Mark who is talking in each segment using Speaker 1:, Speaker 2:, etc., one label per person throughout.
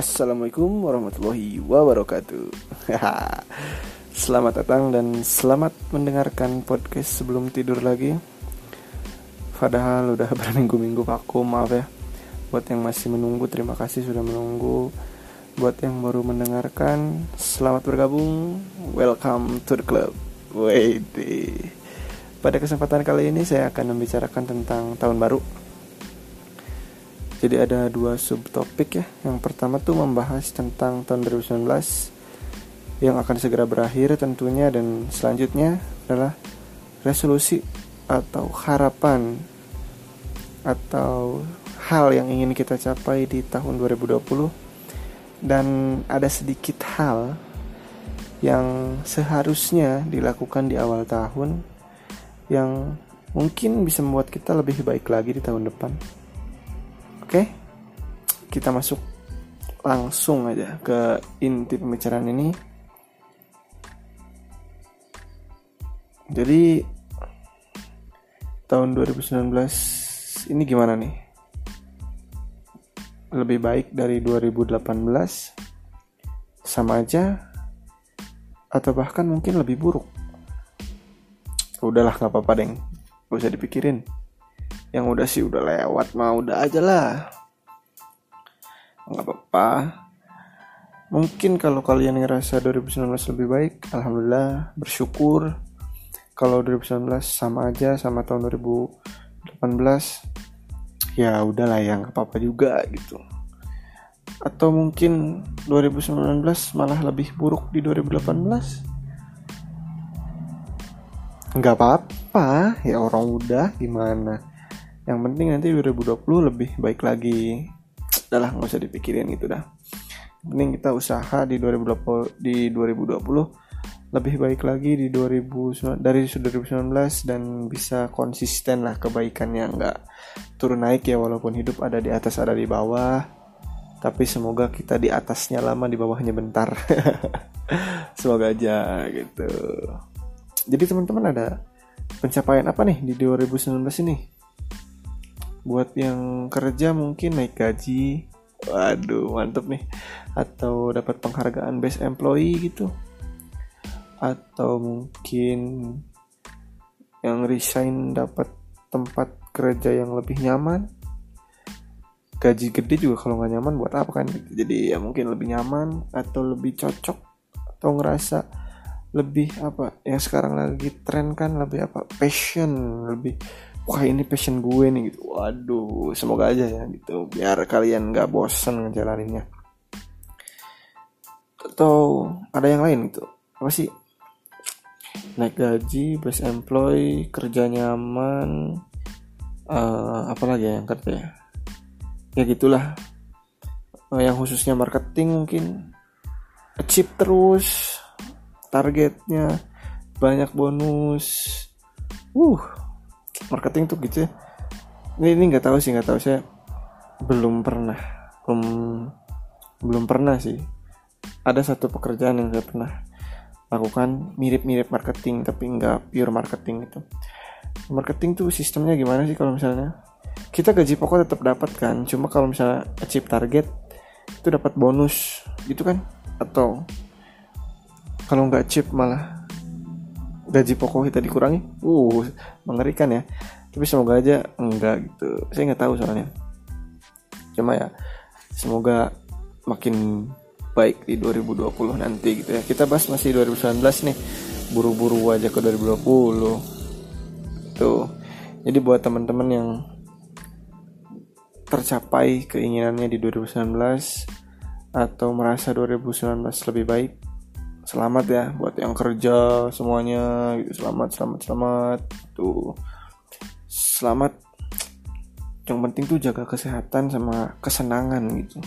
Speaker 1: Assalamualaikum warahmatullahi wabarakatuh. Selamat datang dan selamat mendengarkan podcast sebelum tidur lagi. Padahal udah berminggu-minggu vakum maaf ya. Buat yang masih menunggu terima kasih sudah menunggu. Buat yang baru mendengarkan selamat bergabung. Welcome to the club. Wait Pada kesempatan kali ini saya akan membicarakan tentang tahun baru jadi ada dua subtopik ya. Yang pertama tuh membahas tentang tahun 2019 yang akan segera berakhir tentunya dan selanjutnya adalah resolusi atau harapan atau hal yang ingin kita capai di tahun 2020 dan ada sedikit hal yang seharusnya dilakukan di awal tahun yang mungkin bisa membuat kita lebih baik lagi di tahun depan. Oke, kita masuk langsung aja ke inti pembicaraan ini. Jadi tahun 2019 ini gimana nih? Lebih baik dari 2018? Sama aja? Atau bahkan mungkin lebih buruk? Udahlah nggak apa-apa deng, gak usah dipikirin yang udah sih udah lewat mau udah aja lah. Nggak apa-apa. Mungkin kalau kalian ngerasa 2019 lebih baik alhamdulillah bersyukur. Kalau 2019 sama aja sama tahun 2018 ya udahlah yang nggak apa-apa juga gitu. Atau mungkin 2019 malah lebih buruk di 2018 nggak apa-apa. Ya orang udah gimana yang penting nanti 2020 lebih baik lagi. Udahlah nggak usah dipikirin gitu dah. Penting kita usaha di 2020 di 2020 lebih baik lagi di 2000 dari 2019 dan bisa konsisten lah kebaikannya. Nggak turun naik ya walaupun hidup ada di atas ada di bawah. Tapi semoga kita di atasnya lama di bawahnya bentar. Semoga aja gitu. Jadi teman-teman ada pencapaian apa nih di 2019 ini buat yang kerja mungkin naik gaji. Waduh mantep nih. Atau dapat penghargaan best employee gitu. Atau mungkin yang resign dapat tempat kerja yang lebih nyaman. Gaji gede juga kalau nggak nyaman buat apa kan? Jadi ya mungkin lebih nyaman atau lebih cocok atau ngerasa lebih apa yang sekarang lagi tren kan lebih apa passion lebih wah ini passion gue nih gitu. Waduh semoga aja ya gitu. Biar kalian nggak bosan ngejalaninnya. Atau ada yang lain gitu? Apa sih? Naik gaji best employee kerja nyaman uh, apa lagi ya yang kerja ya? Ya gitulah. Uh, yang khususnya marketing mungkin. Achieve terus targetnya. Banyak bonus. Uh marketing tuh gitu ya. Ini ini nggak tahu sih nggak tahu. Saya belum pernah belum belum pernah sih. Ada satu pekerjaan yang saya pernah lakukan mirip-mirip marketing tapi nggak pure marketing itu marketing tuh sistemnya gimana sih kalau misalnya? Kita gaji pokok tetap dapat kan cuma kalau misalnya achieve target itu dapat bonus gitu kan? Atau kalau nggak achieve malah gaji pokok kita dikurangi? Uh mengerikan ya. Tapi semoga aja enggak gitu. Saya nggak tahu soalnya. Cuma ya semoga makin baik di 2020 nanti gitu ya. Kita bahas masih 2019 nih. Buru-buru aja ke 2020 tuh. Jadi buat teman-teman yang tercapai keinginannya di 2019 atau merasa 2019 lebih baik selamat ya buat yang kerja semuanya gitu. Selamat selamat selamat. Tuh. Selamat. Yang penting tuh jaga kesehatan sama kesenangan gitu.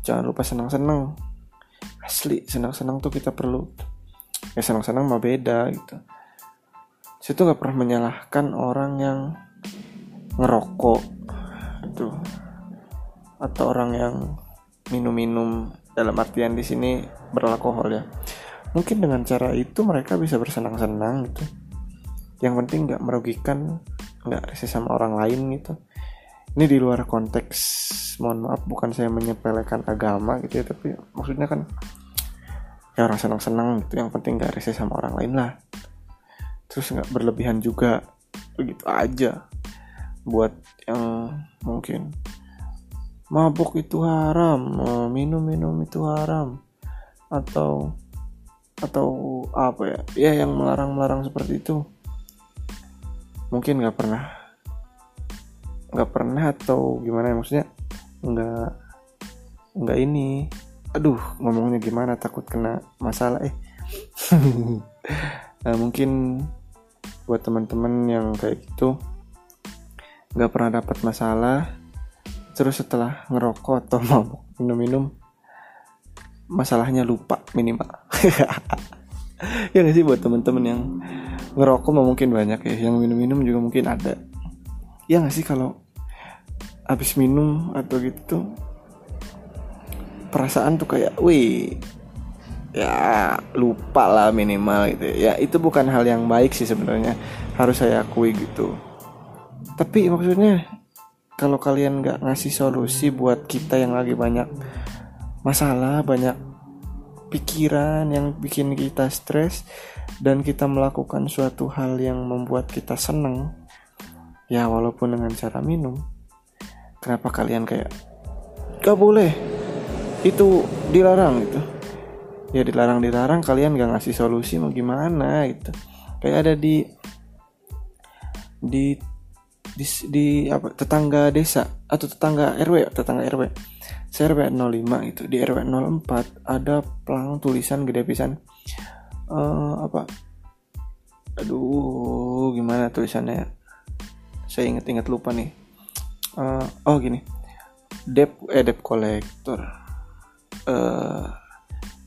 Speaker 1: Jangan lupa senang-senang. Asli senang-senang tuh kita perlu. Ya senang-senang mah beda gitu. Situ nggak pernah menyalahkan orang yang ngerokok. Itu atau orang yang minum-minum dalam artian di sini beralkohol ya mungkin dengan cara itu mereka bisa bersenang-senang gitu. Yang penting nggak merugikan nggak sama orang lain gitu. Ini di luar konteks mohon maaf bukan saya menyepelekan agama gitu ya tapi maksudnya kan ya orang senang-senang gitu. Yang penting gak rese sama orang lain lah. Terus nggak berlebihan juga begitu aja. Buat yang mungkin mabuk itu haram minum-minum itu haram atau atau apa ya? Ya yang melarang-melarang seperti itu. Mungkin nggak pernah. Nggak pernah atau gimana ya? Maksudnya nggak nggak ini. Aduh ngomongnya gimana? Takut kena masalah eh. Nah, mungkin buat teman-teman yang kayak gitu nggak pernah dapat masalah terus setelah ngerokok atau mabuk minum-minum masalahnya lupa minimal ya gak sih buat teman-teman yang ngerokok mungkin banyak ya. Yang minum-minum juga mungkin ada. Ya gak sih kalau habis minum atau gitu perasaan tuh kayak wih ya lupa lah minimal gitu ya itu bukan hal yang baik sih sebenarnya. Harus saya akui gitu. Tapi maksudnya kalau kalian nggak ngasih solusi buat kita yang lagi banyak masalah banyak pikiran yang bikin kita stres dan kita melakukan suatu hal yang membuat kita seneng ya walaupun dengan cara minum kenapa kalian kayak gak boleh itu dilarang gitu. Ya dilarang dilarang kalian gak ngasih solusi mau gimana gitu. Kayak ada di di di, di apa tetangga desa atau tetangga RW tetangga RW RW 05 itu di RW 04 ada pelang tulisan gede pisan. Uh, apa? Aduh gimana tulisannya? Saya inget-inget lupa nih. Uh, oh gini. Debt eh debt collector. Uh,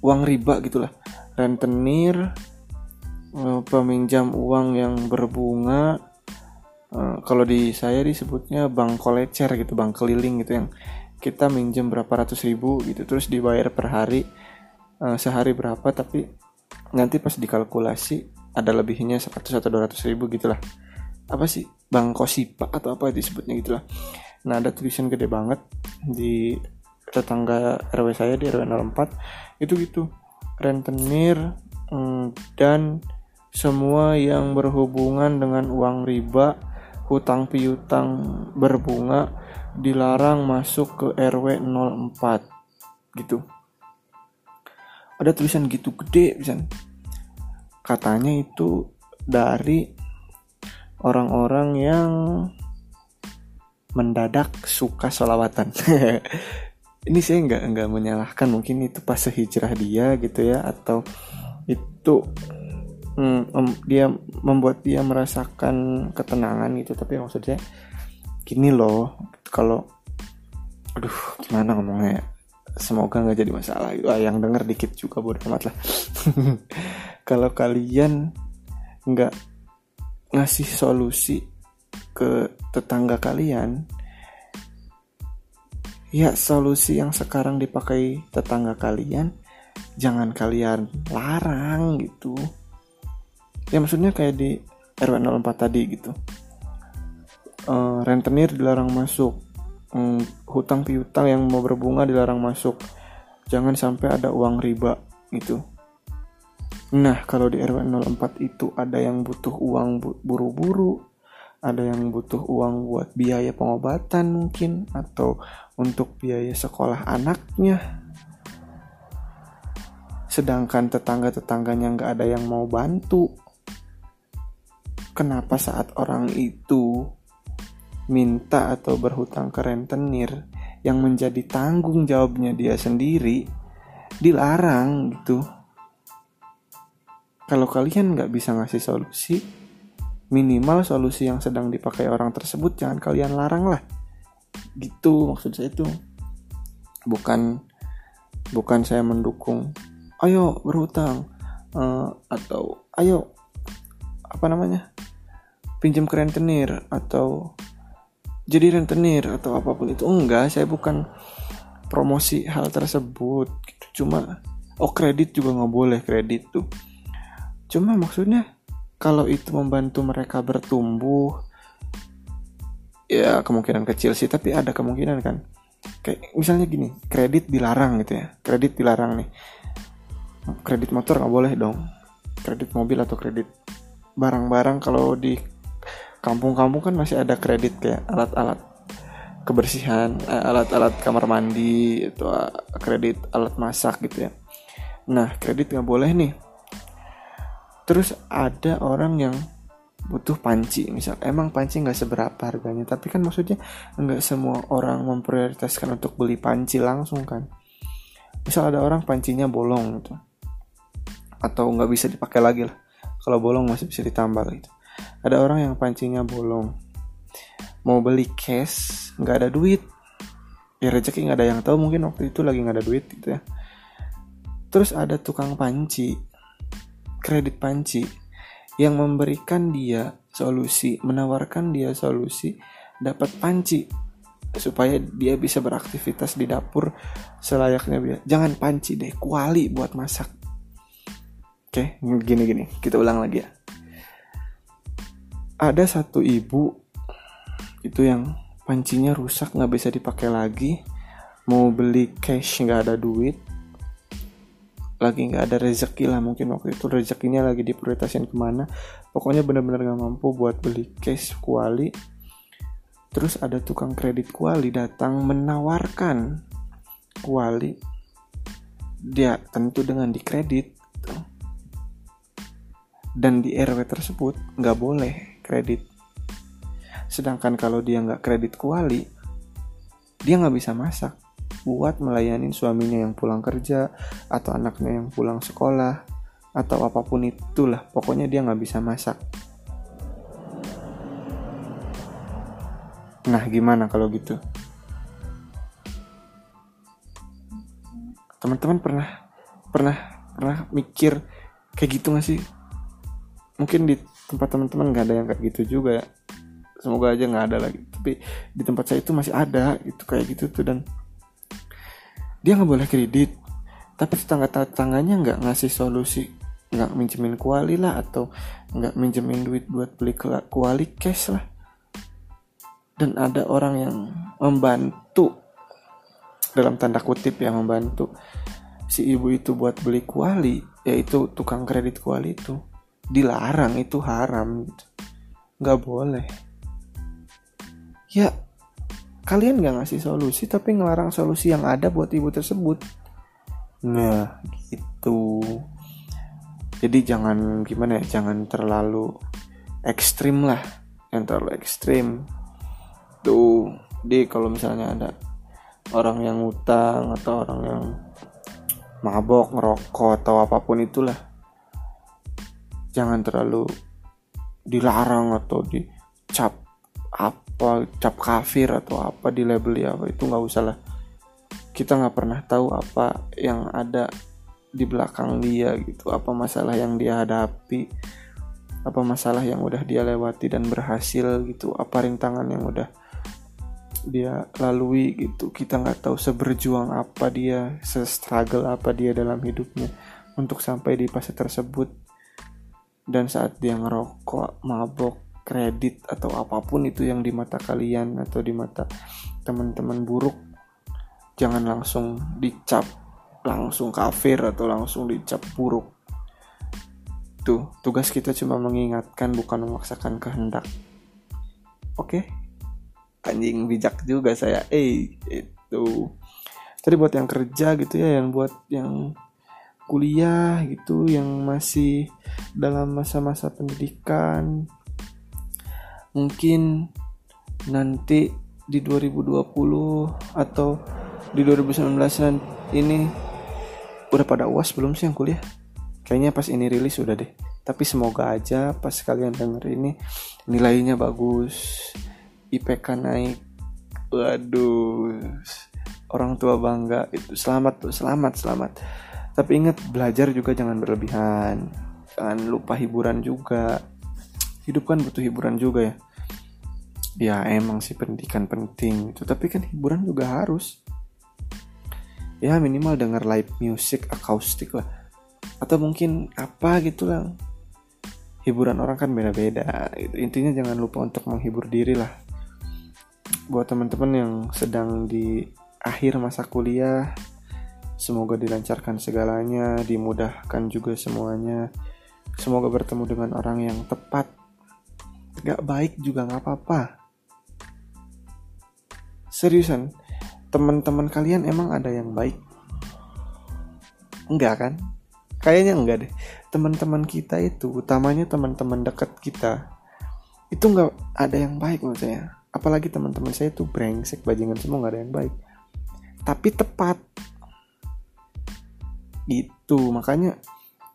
Speaker 1: uang riba gitulah. Rentenir uh, peminjam uang yang berbunga. Uh, kalau di saya disebutnya bank kolecer gitu bank keliling gitu yang kita minjem berapa ratus ribu gitu terus dibayar per hari uh, sehari berapa tapi nanti pas dikalkulasi ada lebihnya 100 atau 200 ribu gitulah. Apa sih? Bank kosipa atau apa disebutnya gitulah. Nah ada tulisan gede banget di tetangga RW saya di RW 04 itu gitu. Rentenir mm, dan semua yang berhubungan dengan uang riba hutang piutang berbunga dilarang masuk ke RW 04 gitu. Ada tulisan gitu gede pisan katanya itu dari orang-orang yang mendadak suka sholawatan. Ini saya nggak nggak menyalahkan mungkin itu pas hijrah dia gitu ya atau itu mm, um, dia membuat dia merasakan ketenangan gitu. Tapi maksudnya gini loh kalau aduh gimana ngomongnya ya? semoga nggak jadi masalah. Wah, yang denger dikit juga bodo amat lah. Kalau kalian nggak ngasih solusi ke tetangga kalian ya solusi yang sekarang dipakai tetangga kalian jangan kalian larang gitu. Ya maksudnya kayak di RW 04 tadi gitu uh, rentenir dilarang masuk. Um, hutang piutang yang mau berbunga dilarang masuk. Jangan sampai ada uang riba gitu. Nah kalau di RW 04 itu ada yang butuh uang buru-buru ada yang butuh uang buat biaya pengobatan mungkin atau untuk biaya sekolah anaknya. Sedangkan tetangga-tetangganya nggak ada yang mau bantu. Kenapa saat orang itu minta atau berhutang ke rentenir yang menjadi tanggung jawabnya dia sendiri dilarang gitu. Kalau kalian nggak bisa ngasih solusi minimal solusi yang sedang dipakai orang tersebut jangan kalian larang lah. Gitu maksud saya itu. Bukan bukan saya mendukung ayo berhutang uh, atau ayo apa namanya pinjam ke rentenir atau jadi rentenir atau apa pun itu enggak saya bukan promosi hal tersebut gitu. cuma oh kredit juga nggak boleh kredit tuh. Cuma maksudnya kalau itu membantu mereka bertumbuh ya kemungkinan kecil sih tapi ada kemungkinan kan. Kayak misalnya gini kredit dilarang gitu ya kredit dilarang nih. Kredit motor nggak boleh dong kredit mobil atau kredit barang-barang kalau di kampung-kampung kan masih ada kredit kayak alat-alat kebersihan eh, alat-alat kamar mandi itu eh, kredit alat masak gitu ya. Nah kredit nggak boleh nih. Terus ada orang yang butuh panci misal emang panci nggak seberapa harganya? Tapi kan maksudnya nggak semua orang memprioritaskan untuk beli panci langsung kan. Misal ada orang pancinya bolong gitu. Atau nggak bisa dipakai lagi lah. Kalau bolong masih bisa ditambal gitu ada orang yang pancinya bolong. Mau beli cash nggak ada duit. Ya rezeki nggak ada yang tahu mungkin waktu itu lagi nggak ada duit gitu ya. Terus ada tukang panci kredit panci yang memberikan dia solusi menawarkan dia solusi dapat panci supaya dia bisa beraktivitas di dapur selayaknya dia. Jangan panci deh kuali buat masak. Oke gini gini kita ulang lagi ya ada satu ibu itu yang pancinya rusak nggak bisa dipakai lagi. Mau beli cash nggak ada duit. Lagi nggak ada rezeki lah mungkin waktu itu rezekinya lagi diprioritasin ke mana. Pokoknya bener-bener nggak mampu buat beli cash kuali. Terus ada tukang kredit kuali datang menawarkan kuali. Dia tentu dengan dikredit dan di RW tersebut nggak boleh kredit Sedangkan kalau dia nggak kredit kuali, dia nggak bisa masak buat melayani suaminya yang pulang kerja atau anaknya yang pulang sekolah atau apa pun itulah. Pokoknya dia nggak bisa masak. Nah, gimana kalau gitu? Teman-teman pernah pernah pernah mikir kayak gitu gak sih? Mungkin di tempat teman-teman nggak ada yang kayak gitu juga. Ya semoga aja nggak ada lagi. Tapi di tempat saya itu masih ada itu kayak gitu tuh dan dia nggak boleh kredit. Tapi tetangga tetangganya nggak ngasih solusi nggak minjemin kuali lah atau nggak minjemin duit buat beli kuali cash lah. Dan ada orang yang membantu dalam tanda kutip yang membantu si ibu itu buat beli kuali yaitu tukang kredit kuali itu dilarang itu haram. Nggak boleh. Ya kalian gak ngasih solusi tapi ngelarang solusi yang ada buat ibu tersebut. Nah gitu. Jadi jangan gimana ya jangan terlalu ekstrim lah. Yang terlalu ekstrim. Tuh di kalau misalnya ada orang yang utang atau orang yang mabok ngerokok atau apa pun itulah jangan terlalu dilarang atau dicap apa cap kafir atau apa di label ya apa itu nggak usah lah. Kita nggak pernah tahu apa yang ada di belakang dia gitu. Apa masalah yang dia hadapi apa masalah yang udah dia lewati dan berhasil gitu. Apa rintangan yang udah dia lalui gitu. Kita nggak tahu seberjuang apa dia se-struggle apa dia dalam hidupnya untuk sampai di fase tersebut dan saat dia ngerokok mabok kredit atau apa pun itu yang di mata kalian atau di mata teman-teman buruk jangan langsung dicap langsung kafir atau langsung dicap buruk. Tuh tugas kita cuma mengingatkan bukan memaksakan kehendak. Oke? Okay? anjing bijak juga saya. Eh itu. Tadi buat yang kerja gitu ya yang buat yang kuliah gitu yang masih dalam masa-masa pendidikan. Mungkin nanti di 2020 atau di 2019 ini udah pada uas belum sih yang kuliah? Kayaknya pas ini rilis udah deh. Tapi semoga aja pas kalian denger ini nilainya bagus IPK naik. Waduh orang tua bangga itu. Selamat tuh selamat selamat tapi ingat belajar juga jangan berlebihan. Jangan lupa hiburan juga. Hidup kan butuh hiburan juga ya. Ya emang sih pendidikan penting itu tapi kan hiburan juga harus. Ya minimal denger live music akustik lah. Atau mungkin apa gitu lah. Hiburan orang kan beda-beda gitu. intinya jangan lupa untuk menghibur diri lah. Buat teman-teman yang sedang di akhir masa kuliah semoga dilancarkan segalanya dimudahkan juga semuanya. Semoga bertemu dengan orang yang tepat. Gak baik juga gak apa-apa. Seriusan teman-teman kalian emang ada yang baik? Enggak kan? Kayaknya enggak deh. Teman-teman kita itu utamanya teman-teman dekat kita itu enggak ada yang baik menurut saya. Apalagi teman-teman saya itu brengsek bajingan semua nggak ada yang baik. Tapi tepat itu makanya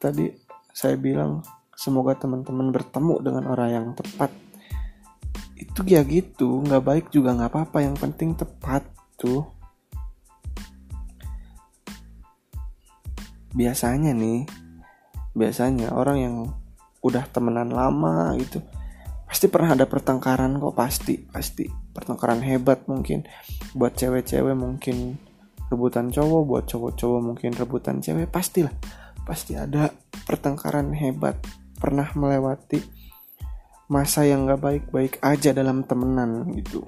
Speaker 1: tadi saya bilang semoga teman-teman bertemu dengan orang yang tepat. Itu ya gitu nggak baik juga nggak apa-apa yang penting tepat tuh. Biasanya nih biasanya orang yang udah temenan lama gitu pasti pernah ada pertengkaran kok pasti pasti. Pertengkaran hebat mungkin buat cewek-cewek mungkin rebutan cowok buat cowok-cowok mungkin rebutan cewek pastilah. Pasti ada pertengkaran hebat pernah melewati masa yang gak baik-baik aja dalam temenan gitu.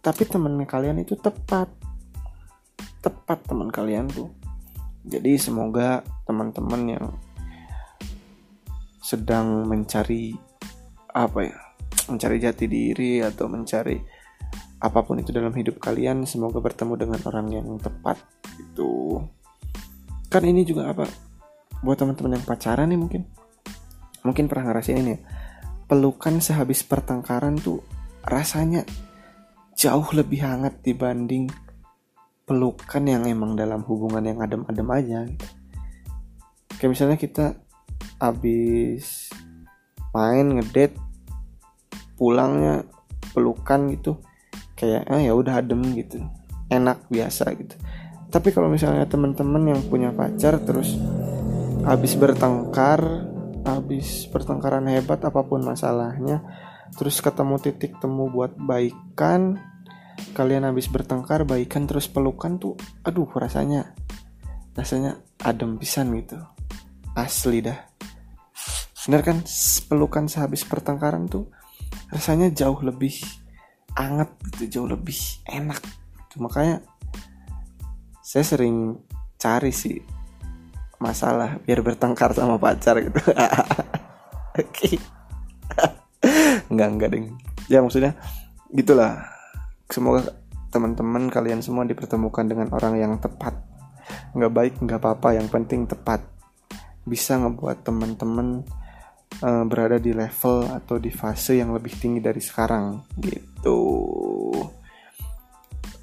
Speaker 1: Tapi temen kalian itu tepat. Tepat teman kalian tuh. Jadi semoga teman-teman yang sedang mencari apa ya mencari jati diri atau mencari apa pun itu dalam hidup kalian semoga bertemu dengan orang yang tepat itu kan ini juga apa buat teman-teman yang pacaran nih mungkin mungkin pernah ngerasain ini ya pelukan sehabis pertengkaran tuh rasanya jauh lebih hangat dibanding pelukan yang emang dalam hubungan yang adem-adem aja gitu. Kayak misalnya kita habis main ngedate pulangnya pelukan gitu kayak eh, ya udah adem gitu. Enak biasa gitu. Tapi kalau misalnya teman-teman yang punya pacar terus habis bertengkar habis pertengkaran hebat apa pun masalahnya terus ketemu titik temu buat baikan kalian habis bertengkar baikan terus pelukan tuh aduh rasanya rasanya adem pisan gitu. Asli dah. Bener kan? Pelukan sehabis pertengkaran tuh rasanya jauh lebih anget gitu jauh lebih enak gitu. makanya saya sering cari sih masalah biar bertengkar sama pacar gitu. Oke. Enggak enggak ding ya maksudnya gitulah. Semoga teman-teman kalian semua dipertemukan dengan orang yang tepat. Nggak baik nggak apa-apa yang penting tepat. Bisa ngebuat teman-teman uh, berada di level atau di fase yang lebih tinggi dari sekarang. Gitu.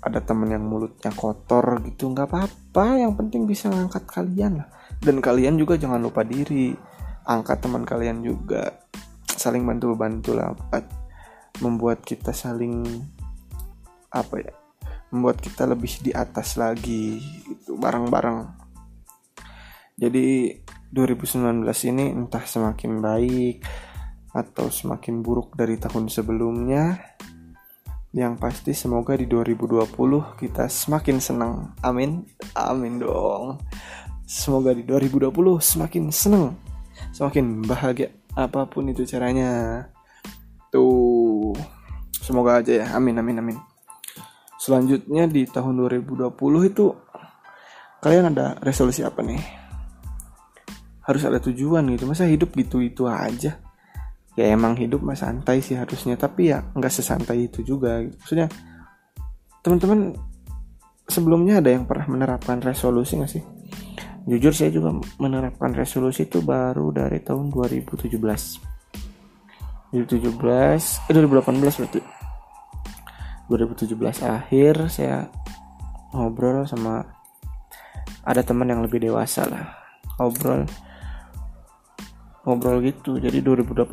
Speaker 1: Ada temen yang mulutnya kotor gitu nggak apa-apa. Yang penting bisa ngangkat kalian lah. Dan kalian juga jangan lupa diri. Angkat teman kalian juga. Saling bantu bantu lah. Membuat kita saling apa ya membuat kita lebih di atas lagi itu bareng-bareng. Jadi 2019 ini entah semakin baik atau semakin buruk dari tahun sebelumnya. Yang pasti semoga di 2020 kita semakin senang. Amin. Amin dong. Semoga di 2020 semakin senang. Semakin bahagia apa pun itu caranya. Tuh. Semoga aja ya. Amin amin amin. Selanjutnya di tahun 2020 itu kalian ada resolusi apa nih harus ada tujuan gitu. Masa hidup gitu itu aja. Ya emang hidup mah santai sih harusnya tapi ya nggak sesantai itu juga. Gitu. maksudnya teman-teman sebelumnya ada yang pernah menerapkan resolusi nggak sih? Jujur saya juga menerapkan resolusi itu baru dari tahun 2017 2017 eh 2018 berarti. 2017 akhir saya ngobrol sama ada teman yang lebih dewasa lah ngobrol ngobrol gitu. Jadi 2018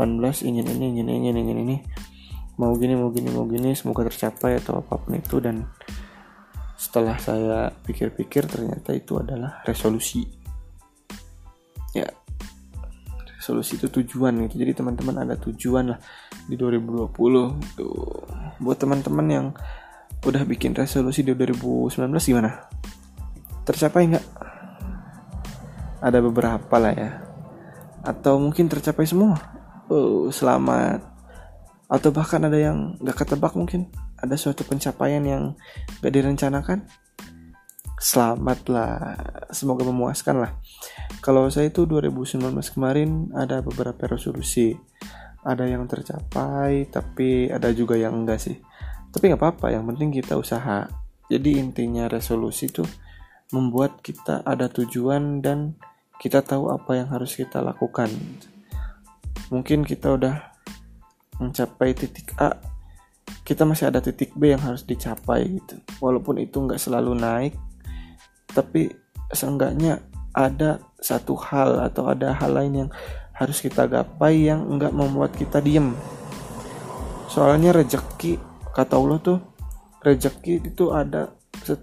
Speaker 1: ingin ini ingin ini ingin, ingin ini. Mau gini mau gini mau gini semoga tercapai atau apa pun itu. Dan setelah saya pikir-pikir ternyata itu adalah resolusi. Ya resolusi itu tujuan gitu. Jadi teman-teman ada tujuan lah di 2020 itu buat teman-teman yang udah bikin resolusi di 2019 gimana? Tercapai nggak? Ada beberapa lah ya atau mungkin tercapai semua. Oh selamat. Atau bahkan ada yang gak ketebak mungkin. Ada suatu pencapaian yang gak direncanakan. Selamat lah semoga memuaskan lah. Kalau saya itu 2019 kemarin ada beberapa resolusi. Ada yang tercapai tapi ada juga yang enggak sih. Tapi nggak apa-apa yang penting kita usaha. Jadi intinya resolusi itu membuat kita ada tujuan dan kita tahu apa yang harus kita lakukan. Mungkin kita udah mencapai titik A kita masih ada titik B yang harus dicapai gitu. Walaupun itu nggak selalu naik tapi seenggaknya ada satu hal atau ada hal lain yang harus kita gapai yang nggak membuat kita diem. Soalnya rejeki kata Allah tuh rejeki itu ada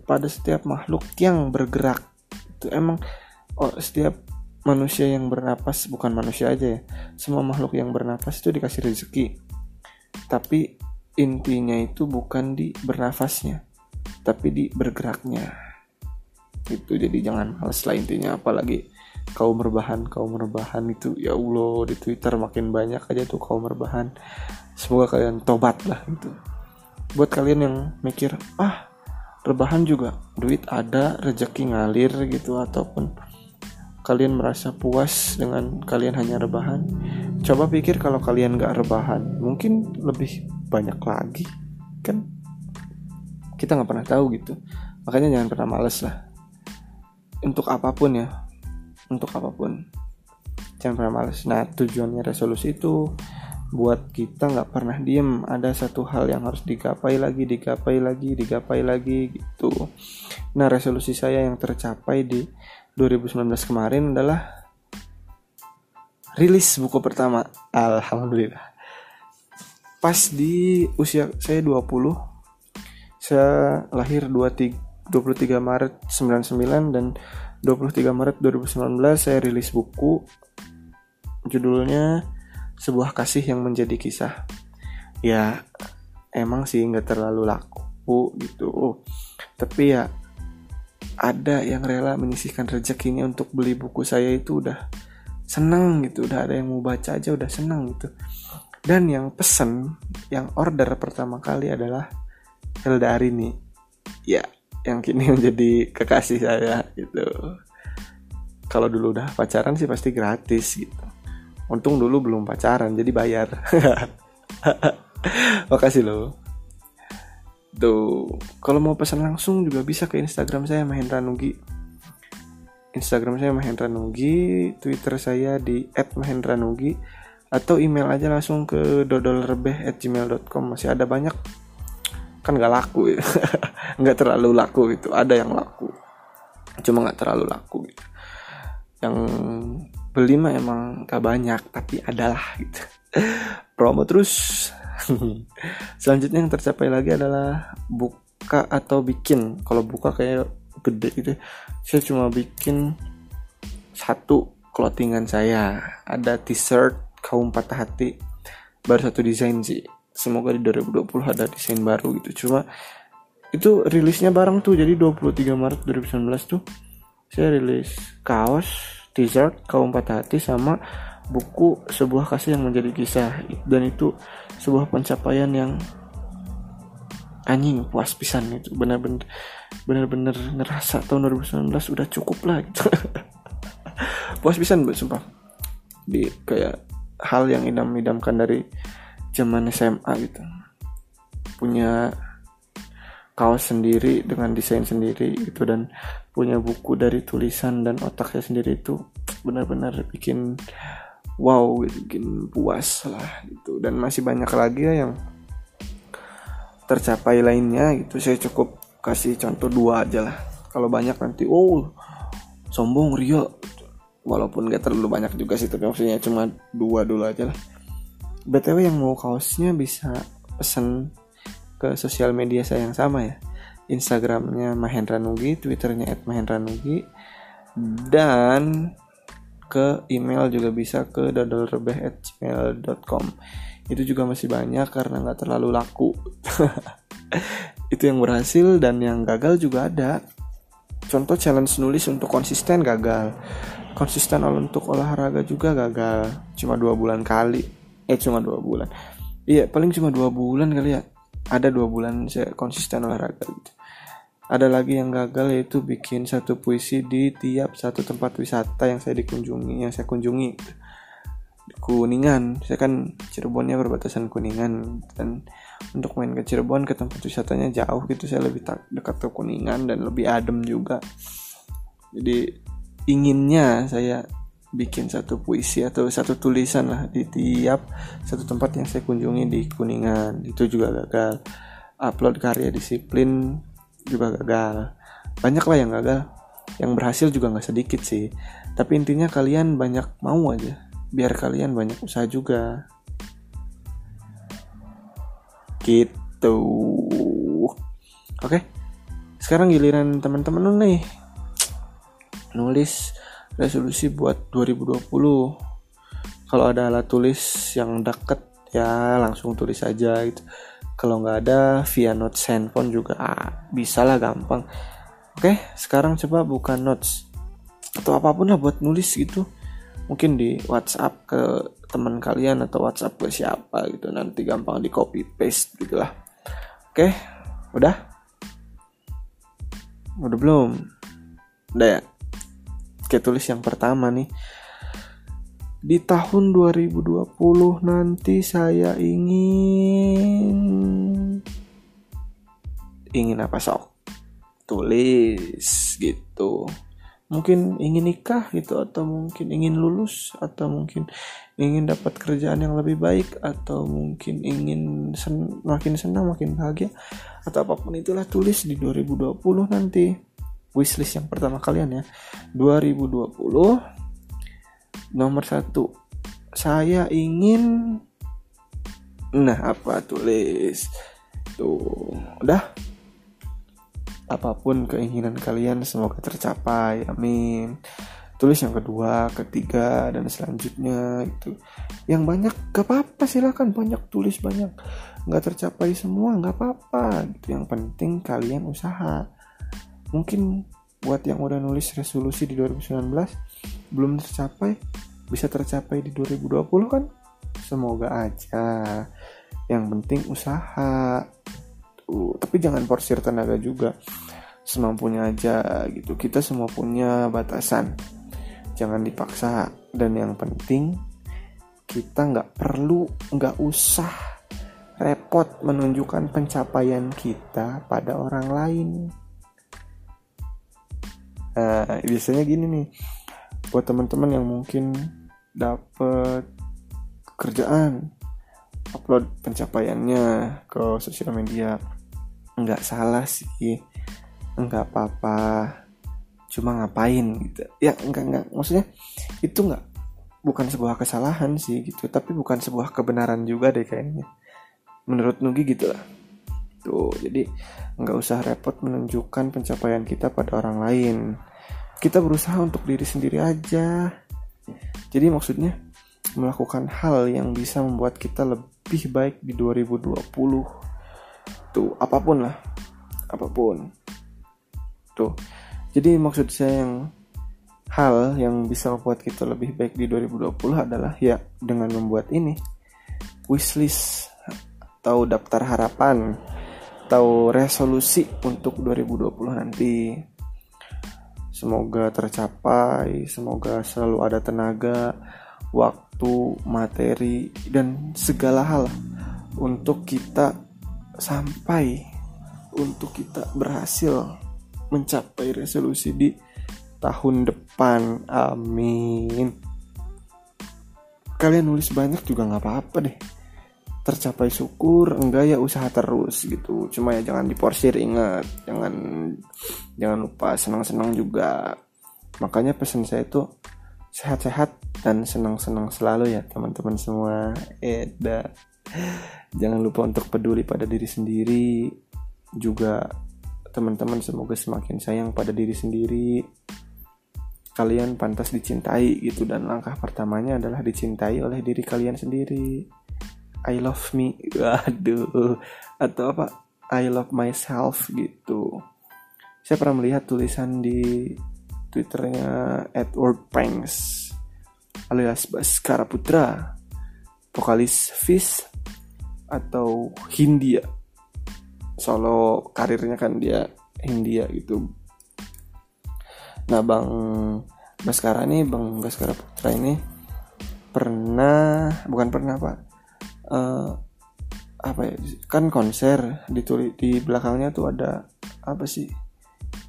Speaker 1: pada setiap makhluk yang bergerak. Itu emang oh, setiap manusia yang bernapas bukan manusia aja ya. Semua makhluk yang bernapas itu dikasih rezeki. Tapi intinya itu bukan di bernafasnya tapi di bergeraknya. Itu jadi jangan males lah intinya apalagi kaum rebahan kaum rebahan itu. Ya Allah di Twitter makin banyak aja tuh kaum rebahan. Semoga kalian tobat lah itu buat kalian yang mikir ah rebahan juga duit ada rezeki ngalir gitu ataupun kalian merasa puas dengan kalian hanya rebahan? Coba pikir kalau kalian gak rebahan mungkin lebih banyak lagi kan? Kita nggak pernah tahu gitu. Makanya jangan pernah males lah. Untuk apa pun ya untuk apa pun. Jangan pernah males. Nah tujuannya resolusi itu buat kita nggak pernah diem. Ada satu hal yang harus digapai lagi digapai lagi digapai lagi gitu. Nah resolusi saya yang tercapai di 2019 kemarin adalah rilis buku pertama. Alhamdulillah. Pas di usia saya 20 saya lahir 23 23 Maret 99 dan 23 Maret 2019 saya rilis buku. Judulnya sebuah kasih yang menjadi kisah. Ya emang sih nggak terlalu laku gitu. Tapi ya ada yang rela menyisihkan rezekinya untuk beli buku saya itu udah seneng gitu udah ada yang mau baca aja udah seneng gitu. Dan yang pesen yang order pertama kali adalah Hilda Arini. Ya yang kini menjadi kekasih saya gitu. Kalau dulu udah pacaran sih pasti gratis gitu. Untung dulu belum pacaran jadi bayar. Makasih loh Tuh, kalau mau pesan langsung juga bisa ke Instagram saya Mahendra Nugi. Instagram saya Mahendra Nugi, Twitter saya di @mahendranugi. Atau email aja langsung ke dodolrebeh@gmail.com masih ada banyak. Kan nggak laku ya. Nggak terlalu laku gitu. Ada yang laku. Cuma nggak terlalu laku gitu. Yang beli mah emang gak banyak tapi adalah gitu. Promo terus selanjutnya yang tercapai lagi adalah buka atau bikin. Kalau buka kayak gede gitu. Saya cuma bikin satu clothingan saya. Ada t-shirt kaum patah hati. Baru satu desain sih. Semoga di 2020 ada desain baru gitu. Cuma itu rilisnya bareng tuh. Jadi 23 Maret 2019 tuh saya rilis kaos t-shirt kaum patah hati sama buku sebuah kasih yang menjadi kisah. Dan itu sebuah pencapaian yang anjing puas pisan itu benar-benar benar-benar ngerasa tahun 2019 udah cukup lah gitu. Puas pisan buat sumpah. Di kayak hal yang idam-idamkan dari zaman SMA gitu. Punya kaos sendiri dengan desain sendiri gitu dan punya buku dari tulisan dan otaknya sendiri itu benar-benar bikin wow gitu bikin puas lah gitu. Dan masih banyak lagi ya yang tercapai lainnya gitu. Saya cukup kasih contoh dua aja lah. Kalau banyak nanti oh sombong Rio. Walaupun gak terlalu banyak juga sih tapi maksudnya cuma dua dulu aja lah. Btw yang mau kaosnya bisa pesen ke sosial media saya yang sama ya. Instagramnya Mahendra Nugi, Twitternya @mahendranugi dan ke email juga bisa ke dodolrebeh@gmail.com itu juga masih banyak karena nggak terlalu laku. Itu yang berhasil dan yang gagal juga ada. Contoh challenge nulis untuk konsisten gagal. Konsisten untuk olahraga juga gagal. Cuma dua bulan kali. Eh cuma dua bulan. Iya paling cuma dua bulan kali ya. Ada dua bulan saya konsisten olahraga gitu ada lagi yang gagal yaitu bikin satu puisi di tiap satu tempat wisata yang saya dikunjungi yang saya kunjungi. Kuningan. Saya kan Cirebonnya perbatasan Kuningan. Dan untuk main ke Cirebon ke tempat wisatanya jauh gitu. Saya lebih dekat ke Kuningan dan lebih adem juga. Jadi inginnya saya bikin satu puisi atau satu tulisan lah di tiap satu tempat yang saya kunjungi di Kuningan. Itu juga gagal. Upload karya disiplin juga gagal. Banyak lah yang gagal. Yang berhasil juga nggak sedikit sih. Tapi intinya kalian banyak mau aja. Biar kalian banyak usaha juga. Gitu. Oke. Sekarang giliran teman-teman nih. Nulis resolusi buat 2020 kalau ada alat tulis yang deket ya langsung tulis aja gitu kalau nggak ada via notes handphone juga ah, bisa lah gampang. Oke sekarang coba buka notes. Atau apa pun lah buat nulis gitu. Mungkin di WhatsApp ke teman kalian atau WhatsApp ke siapa gitu. Nanti gampang di copy paste gitu lah oke udah? Udah belum? Udah ya? Kayak tulis yang pertama nih di tahun 2020 nanti saya ingin. Ingin apa sok? Tulis gitu. Mungkin ingin nikah gitu atau mungkin ingin lulus atau mungkin ingin dapat kerjaan yang lebih baik atau mungkin ingin sen makin senang makin bahagia atau apa pun itulah tulis di 2020 nanti. Wishlist yang pertama kalian ya. 2020 nomor satu. Saya ingin nah apa tulis tuh udah apa pun keinginan kalian semoga tercapai. Amin. Tulis yang kedua ketiga dan selanjutnya itu yang banyak gak apa-apa silakan. Banyak tulis banyak. Nggak tercapai semua nggak apa-apa gitu. Yang penting kalian usaha. Mungkin buat yang udah nulis resolusi di 2019 belum tercapai bisa tercapai di 2020 kan? Semoga aja. Yang penting usaha. Tuh tapi jangan porsir tenaga juga. Semampunya aja gitu. Kita semua punya batasan. Jangan dipaksa. Dan yang penting kita nggak perlu nggak usah repot menunjukkan pencapaian kita pada orang lain. Nah, biasanya gini nih, buat teman-teman yang mungkin dapat kerjaan, upload pencapaiannya ke sosial media, nggak salah sih, nggak apa-apa, cuma ngapain gitu. Ya nggak nggak, maksudnya itu nggak bukan sebuah kesalahan sih gitu, tapi bukan sebuah kebenaran juga deh kayaknya. Menurut Nugi gitu lah. Tuh, jadi nggak usah repot menunjukkan pencapaian kita pada orang lain kita berusaha untuk diri sendiri aja. Jadi maksudnya melakukan hal yang bisa membuat kita lebih baik di 2020 tuh apa pun lah. Apa pun. Tuh. Jadi maksud saya yang hal yang bisa membuat kita lebih baik di 2020 adalah ya dengan membuat ini. Wishlist atau daftar harapan atau resolusi untuk 2020 nanti Semoga tercapai, semoga selalu ada tenaga, waktu, materi, dan segala hal untuk kita sampai, untuk kita berhasil mencapai resolusi di tahun depan. Amin. Kalian nulis banyak juga nggak apa-apa deh tercapai syukur enggak ya usaha terus gitu. Cuma ya jangan diporsir ingat. Jangan jangan lupa senang-senang juga. Makanya pesan saya itu sehat-sehat dan senang-senang selalu ya teman-teman semua. Eda. Jangan lupa untuk peduli pada diri sendiri. Juga teman-teman semoga semakin sayang pada diri sendiri. Kalian pantas dicintai gitu dan langkah pertamanya adalah dicintai oleh diri kalian sendiri I love me. Waduh. Atau apa? I love myself gitu. Saya pernah melihat tulisan di twitternya Edward Pranks alias Baskara Putra. Vokalis Fish atau Hindia. Solo karirnya kan dia Hindia gitu. Nah bang Baskara nih bang Baskara Putra ini pernah bukan pernah pak uh, apa ya kan konser ditulis di belakangnya tuh ada apa sih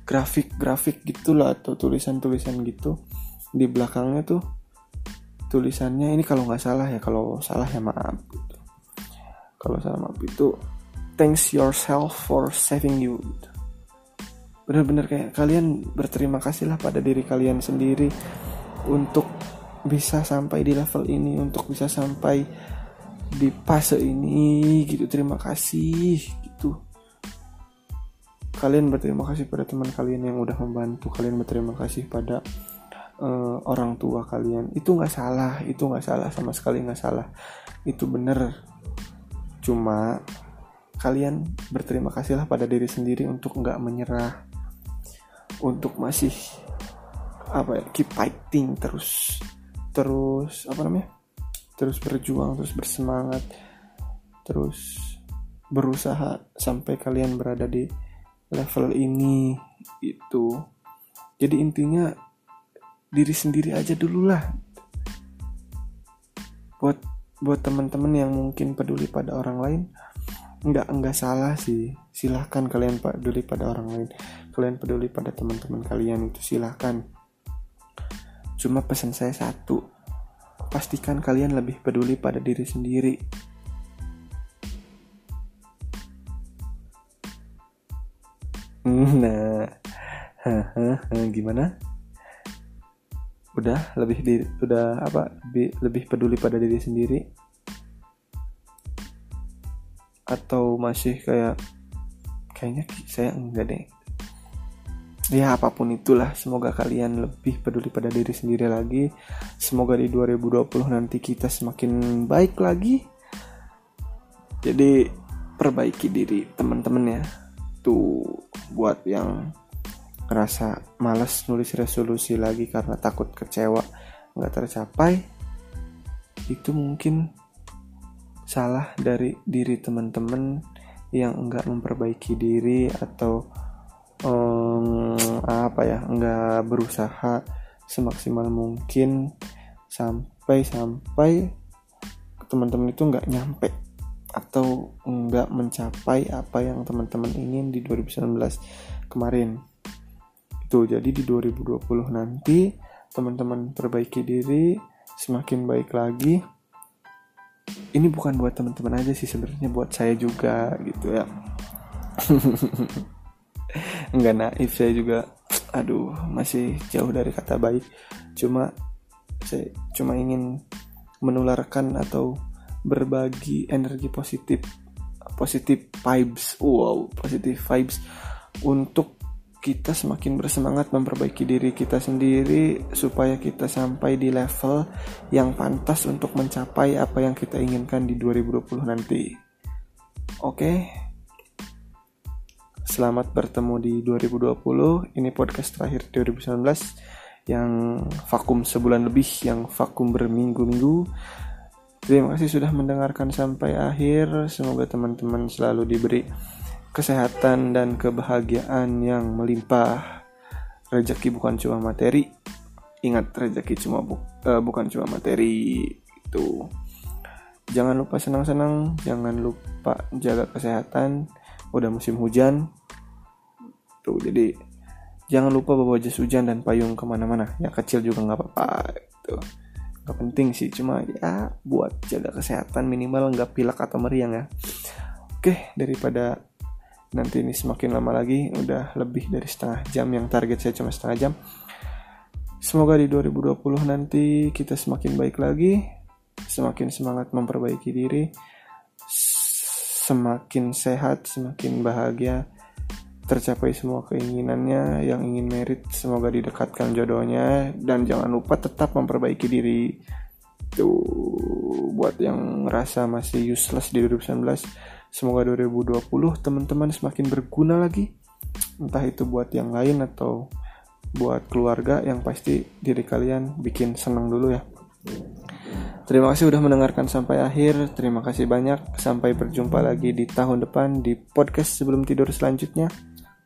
Speaker 1: grafik grafik gitulah atau tulisan tulisan gitu di belakangnya tuh tulisannya ini kalau nggak salah ya kalau salah ya maaf gitu. kalau salah maaf itu thanks yourself for saving you gitu. bener-bener kayak kalian berterima kasihlah pada diri kalian sendiri untuk bisa sampai di level ini untuk bisa sampai di fase ini gitu terima kasih gitu. Kalian berterima kasih pada teman kalian yang udah membantu kalian berterima kasih pada uh, orang tua kalian. Itu nggak salah itu nggak salah sama sekali nggak salah. Itu bener. Cuma kalian berterima kasihlah pada diri sendiri untuk nggak menyerah. Untuk masih apa ya keep fighting terus. Terus apa namanya terus berjuang terus bersemangat terus berusaha sampai kalian berada di level ini itu jadi intinya diri sendiri aja dulu lah buat buat teman-teman yang mungkin peduli pada orang lain nggak nggak salah sih. Silahkan kalian peduli pada orang lain. Kalian peduli pada teman-teman kalian itu silahkan. Cuma pesan saya satu pastikan kalian lebih peduli pada diri sendiri. Nah, gimana? Udah lebih di, udah apa? Lebih, lebih peduli pada diri sendiri? Atau masih kayak kayaknya saya enggak deh ya apa pun itulah. Semoga kalian lebih peduli pada diri sendiri lagi. Semoga di 2020 nanti kita semakin baik lagi. Jadi perbaiki diri teman-teman ya. Tuh buat yang ngerasa males nulis resolusi lagi karena takut kecewa nggak tercapai itu mungkin salah dari diri teman-teman yang enggak memperbaiki diri atau apa ya nggak berusaha semaksimal mungkin sampai sampai teman-teman itu nggak nyampe atau nggak mencapai apa yang teman-teman ingin di 2019 kemarin. Itu jadi di 2020 nanti teman-teman perbaiki diri semakin baik lagi. Ini bukan buat teman-teman aja sih sebenarnya buat saya juga gitu ya nggak naif saya juga aduh masih jauh dari kata baik cuma saya cuma ingin menularkan atau berbagi energi positif positif vibes wow positif vibes untuk kita semakin bersemangat memperbaiki diri kita sendiri supaya kita sampai di level yang pantas untuk mencapai apa yang kita inginkan di 2020 nanti. Oke. Selamat bertemu di 2020. Ini podcast terakhir 2019 yang vakum sebulan lebih, yang vakum berminggu-minggu. Terima kasih sudah mendengarkan sampai akhir. Semoga teman-teman selalu diberi kesehatan dan kebahagiaan yang melimpah. Rezeki bukan cuma materi. Ingat rezeki cuma bu uh, bukan cuma materi itu. Jangan lupa senang-senang, jangan lupa jaga kesehatan. Udah musim hujan, tuh jadi jangan lupa bawa jas hujan dan payung ke mana-mana. Yang kecil juga nggak apa-apa itu nggak penting sih cuma ya buat jaga kesehatan minimal nggak pilek atau meriang ya. Oke daripada nanti ini semakin lama lagi udah lebih dari setengah jam. Yang target saya cuma setengah jam. Semoga di 2020 nanti kita semakin baik lagi semakin semangat memperbaiki diri semakin sehat semakin bahagia tercapai semua keinginannya yang ingin merit semoga didekatkan jodohnya dan jangan lupa tetap memperbaiki diri tuh buat yang ngerasa masih useless di 2019 semoga 2020 teman-teman semakin berguna lagi entah itu buat yang lain atau buat keluarga yang pasti diri kalian bikin senang dulu ya Terima kasih sudah mendengarkan sampai akhir. Terima kasih banyak. Sampai berjumpa lagi di tahun depan di podcast sebelum tidur selanjutnya.